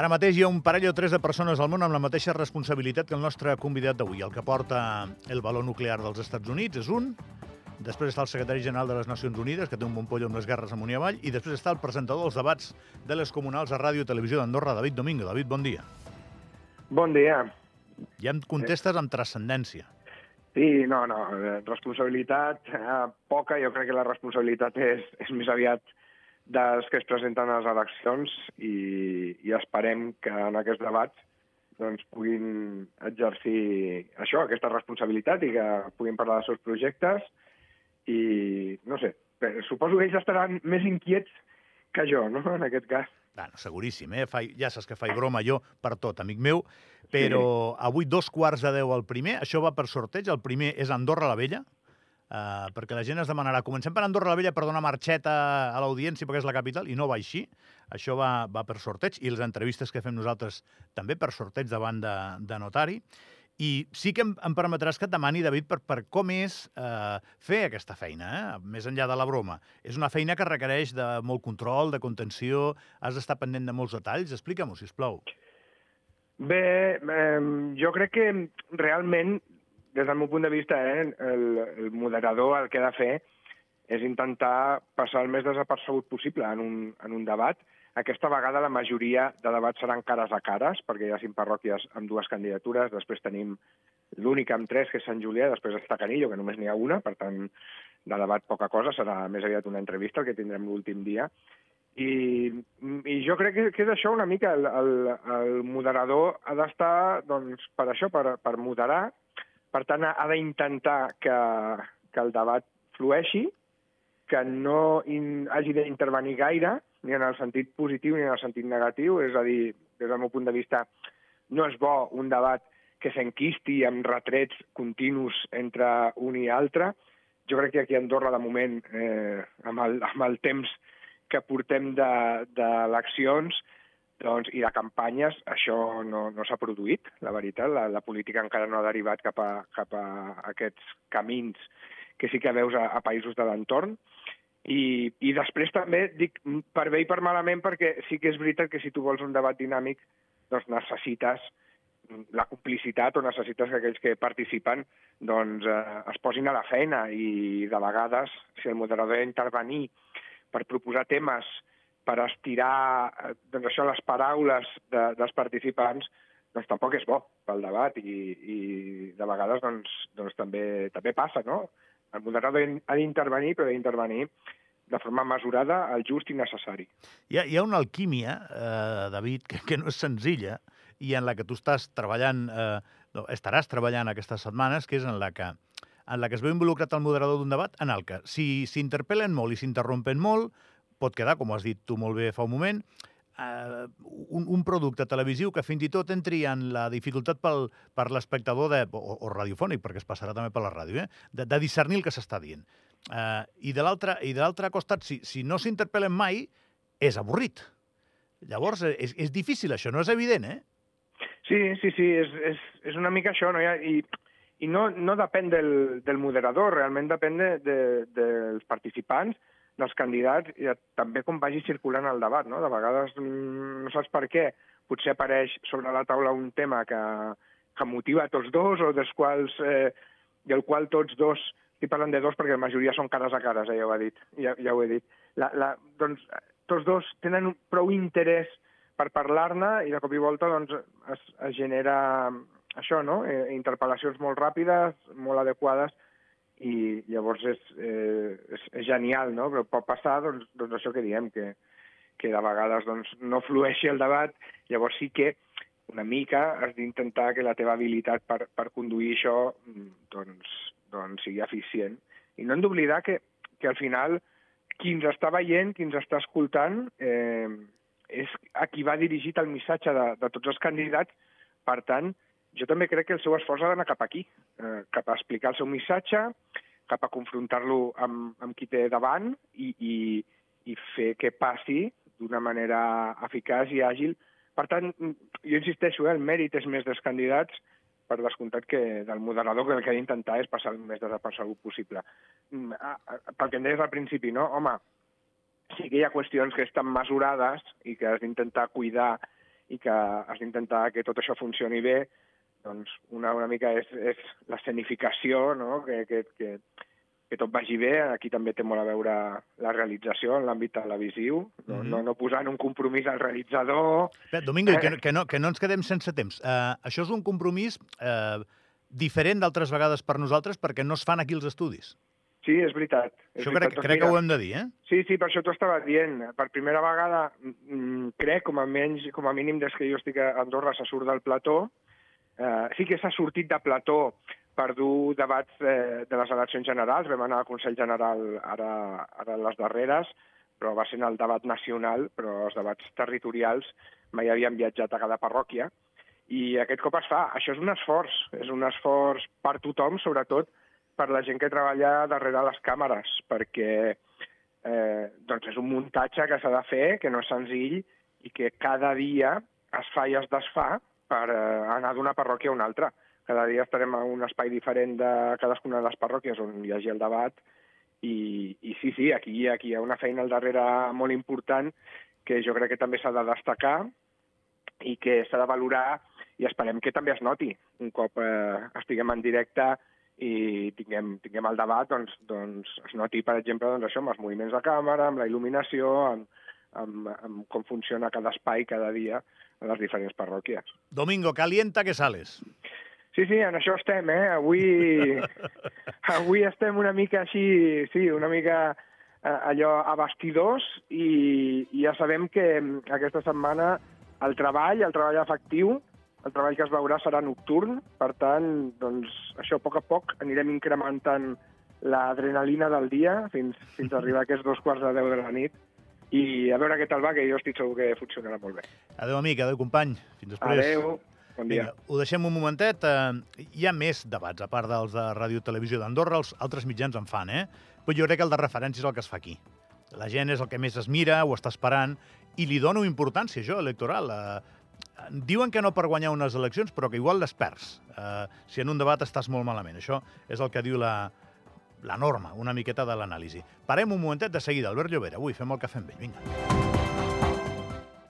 Ara mateix hi ha un parell o tres de persones al món amb la mateixa responsabilitat que el nostre convidat d'avui. El que porta el valor nuclear dels Estats Units és un, després està el secretari general de les Nacions Unides, que té un bon pollo amb les guerres amunt i avall, i després està el presentador dels debats de les comunals a Ràdio i Televisió d'Andorra, David Domingo. David, bon dia. Bon dia. Ja em contestes amb transcendència. Sí, no, no, responsabilitat eh, poca, jo crec que la responsabilitat és, és més aviat dels que es presenten a les eleccions i, i esperem que en aquests debats doncs, puguin exercir això, aquesta responsabilitat i que puguin parlar dels seus projectes i, no sé, suposo que ells estaran més inquiets que jo, no?, en aquest cas. Bueno, seguríssim, eh? Fai, ja saps que faig broma jo per tot, amic meu, però sí. avui dos quarts de deu al primer, això va per sorteig, el primer és Andorra la Vella, Uh, perquè la gent es demanarà, comencem per Andorra la Vella per donar marxeta a l'audiència perquè és la capital, i no va així. Això va, va per sorteig, i les entrevistes que fem nosaltres també per sorteig davant de, de notari. I sí que em, em permetràs que et demani, David, per, per com és eh, fer aquesta feina, eh? més enllà de la broma. És una feina que requereix de molt control, de contenció, has d'estar pendent de molts detalls. Explica-m'ho, sisplau. Bé, eh, jo crec que realment des del meu punt de vista, eh, el, el moderador el que ha de fer és intentar passar el més desapercebut possible en un, en un debat. Aquesta vegada la majoria de debats seran cares a cares, perquè hi ha cinc parròquies amb dues candidatures, després tenim l'únic amb tres, que és Sant Julià, després està Canillo, que només n'hi ha una, per tant, de debat poca cosa, serà més aviat una entrevista, el que tindrem l'últim dia. I, I jo crec que, que és això una mica, el, el, el moderador ha d'estar doncs, per això, per, per moderar, per tant, ha d'intentar que, que el debat flueixi, que no in, hagi d'intervenir gaire, ni en el sentit positiu ni en el sentit negatiu, és a dir, des del meu punt de vista, no és bo un debat que s'enquisti amb retrets continus entre un i altre. Jo crec que aquí a Andorra, de moment, eh, amb, el, amb el temps que portem d'eleccions, de, doncs, I de campanyes això no, no s'ha produït, la veritat. La, la política encara no ha derivat cap a, cap a aquests camins que sí que veus a, a països de l'entorn. I, I després també dic per bé i per malament perquè sí que és veritat que si tu vols un debat dinàmic doncs necessites la complicitat o necessites que aquells que participen doncs, eh, es posin a la feina i de vegades si el moderador ha d'intervenir per proposar temes per estirar eh, doncs això, les paraules de, dels participants doncs tampoc és bo pel debat i, i de vegades doncs, doncs també, també passa, no? El moderador ha d'intervenir, però ha d'intervenir de forma mesurada, el just i necessari. Hi ha, hi ha una alquímia, eh, David, que, que no és senzilla i en la que tu estàs treballant, eh, no, estaràs treballant aquestes setmanes, que és en la que en la que es veu involucrat el moderador d'un debat, en el que si s'interpel·len molt i s'interrompen molt, pot quedar, com has dit tu molt bé fa un moment, eh, un, un producte televisiu que fins i tot entri en la dificultat pel, per l'espectador o, o radiofònic, perquè es passarà també per la ràdio, eh, de, de discernir el que s'està dient. Eh, I de l'altre costat, si, si no s'interpel·len mai, és avorrit. Llavors, és, és difícil això, no és evident, eh? Sí, sí, sí, és, és, és una mica això, no? I, i no, no depèn del, del moderador, realment depèn de, de, dels participants, dels candidats i també com vagi circulant el debat. No? De vegades mm, no saps per què, potser apareix sobre la taula un tema que, que motiva a tots dos o dels quals, eh, del qual tots dos, estic parlant de dos perquè la majoria són cares a cares, eh, ja ho he dit. Ja, ja ho he dit. La, la, doncs, tots dos tenen prou interès per parlar-ne i de cop i volta doncs, es, es genera això, no? Eh, interpel·lacions molt ràpides, molt adequades, i llavors és, eh, és, és genial, no? Però pot passar, doncs, doncs això que diem, que, que de vegades doncs, no flueixi el debat, llavors sí que una mica has d'intentar que la teva habilitat per, per conduir això doncs, doncs sigui eficient. I no hem d'oblidar que, que al final qui ens està veient, qui ens està escoltant, eh, és a qui va dirigit el missatge de, de tots els candidats. Per tant, jo també crec que el seu esforç ha d'anar cap aquí, eh, cap a explicar el seu missatge, cap a confrontar-lo amb, amb qui té davant i, i, i fer que passi d'una manera eficaç i àgil. Per tant, jo insisteixo, eh, el mèrit és més dels candidats, per descomptat que del moderador que el que ha d'intentar és passar el més desapercebut possible. Mm, pel que em deies al principi, no? Home, sí que hi ha qüestions que estan mesurades i que has d'intentar cuidar i que has d'intentar que tot això funcioni bé, doncs una, una mica és, és l'escenificació, no? que, que, que, que tot vagi bé. Aquí també té molt a veure la realització en l'àmbit televisiu, no, mm -hmm. no, no posant un compromís al realitzador... Bé, Domingo, eh... que, que, no, que no ens quedem sense temps. Uh, això és un compromís uh, diferent d'altres vegades per nosaltres perquè no es fan aquí els estudis. Sí, és veritat. És Això veritat. crec, crec que ho hem de dir, eh? Sí, sí, per això t'ho estava dient. Per primera vegada, mm, crec, com a, menys, com a mínim des que jo estic a Andorra, se surt del plató, Eh, sí que s'ha sortit de plató per dur debats eh, de les eleccions generals. Vam anar al Consell General ara, ara les darreres, però va ser en el debat nacional, però els debats territorials mai havien viatjat a cada parròquia. I aquest cop es fa. Això és un esforç, és un esforç per tothom, sobretot per la gent que treballa darrere les càmeres, perquè eh, doncs és un muntatge que s'ha de fer, que no és senzill, i que cada dia es fa i es desfà, per eh, anar d'una parròquia a una altra. Cada dia estarem a un espai diferent de cadascuna de les parròquies on hi hagi el debat i, i sí, sí, aquí, aquí hi ha una feina al darrere molt important que jo crec que també s'ha de destacar i que s'ha de valorar i esperem que també es noti un cop eh, estiguem en directe i tinguem, tinguem el debat, doncs, doncs es noti, per exemple, doncs això, amb els moviments de càmera, amb la il·luminació, amb, amb, amb com funciona cada espai cada dia a les diferents parròquies. Domingo, calienta que sales. Sí, sí, en això estem, eh? Avui, avui estem una mica així, sí, una mica eh, allò a bastidors i, i ja sabem que aquesta setmana el treball, el treball efectiu, el treball que es veurà serà nocturn, per tant, doncs, això a poc a poc anirem incrementant l'adrenalina del dia fins, fins a arribar a aquests dos quarts de deu de la nit i a veure què tal va, que jo estic segur que funcionarà molt bé. Adéu, amic, adéu, company. Fins després. Adéu, bon dia. Vinga, ho deixem un momentet. Eh, hi ha més debats, a part dels de Ràdio Televisió d'Andorra, els altres mitjans en fan, eh? Però jo crec que el de referència és el que es fa aquí. La gent és el que més es mira, ho està esperant, i li dono importància, això, electoral. Eh, diuen que no per guanyar unes eleccions, però que igual les perds. Eh, si en un debat estàs molt malament. Això és el que diu la, la norma, una miqueta de l'anàlisi. Parem un momentet de seguida. Albert Llobera, avui fem el que fem vell. Vinga.